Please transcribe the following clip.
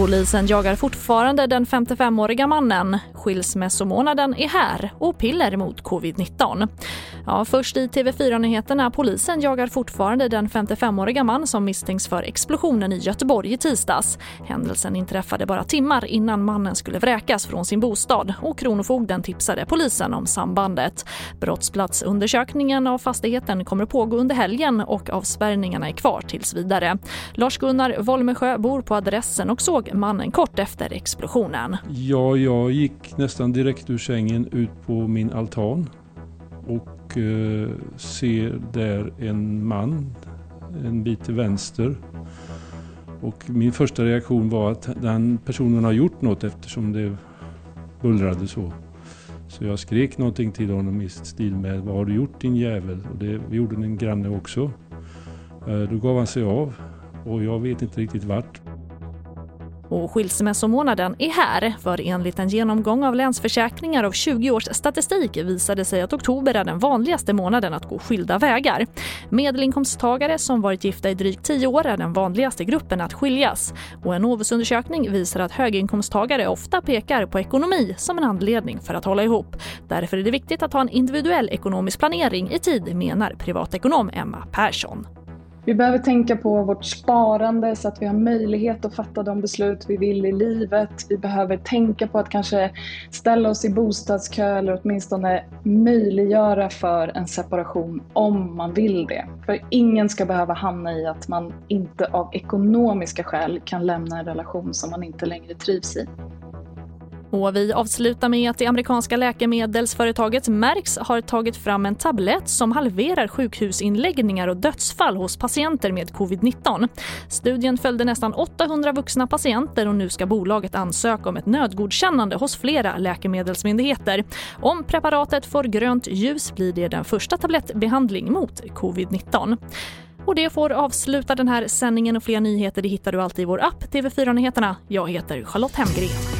Polisen jagar fortfarande den 55-åriga mannen. Skilsmässomånaden är här och piller mot covid-19. Ja, först i TV4-nyheterna. Polisen jagar fortfarande den 55-åriga man som misstänks för explosionen i Göteborg i tisdags. Händelsen inträffade bara timmar innan mannen skulle vräkas från sin bostad och Kronofogden tipsade polisen om sambandet. Brottsplatsundersökningen av fastigheten kommer att pågå under helgen och avspärrningarna är kvar tills vidare. Lars-Gunnar Volmesjö bor på adressen och såg mannen kort efter explosionen. Ja, jag gick nästan direkt ur sängen ut på min altan och eh, ser där en man en bit till vänster. Och min första reaktion var att den personen har gjort något eftersom det bullrade så. Så jag skrek någonting till honom i stil med Vad har du gjort din jävel? Och det gjorde en granne också. Eh, då gav han sig av och jag vet inte riktigt vart. Och skilsmässomånaden är här, för enligt en genomgång av Länsförsäkringar av 20 års statistik visade sig att oktober är den vanligaste månaden att gå skilda vägar. Medelinkomsttagare som varit gifta i drygt 10 år är den vanligaste gruppen att skiljas. Och en Novusundersökning visar att höginkomsttagare ofta pekar på ekonomi som en anledning för att hålla ihop. Därför är det viktigt att ha en individuell ekonomisk planering i tid, menar privatekonom Emma Persson. Vi behöver tänka på vårt sparande så att vi har möjlighet att fatta de beslut vi vill i livet. Vi behöver tänka på att kanske ställa oss i bostadskö eller åtminstone möjliggöra för en separation om man vill det. För ingen ska behöva hamna i att man inte av ekonomiska skäl kan lämna en relation som man inte längre trivs i. Och vi avslutar med att det amerikanska läkemedelsföretaget Merx har tagit fram en tablett som halverar sjukhusinläggningar och dödsfall hos patienter med covid-19. Studien följde nästan 800 vuxna patienter och nu ska bolaget ansöka om ett nödgodkännande hos flera läkemedelsmyndigheter. Om preparatet får grönt ljus blir det den första tablettbehandling mot covid-19. Och det får avsluta den här sändningen och fler nyheter det hittar du alltid i vår app TV4 Nyheterna. Jag heter Charlotte Hemgren.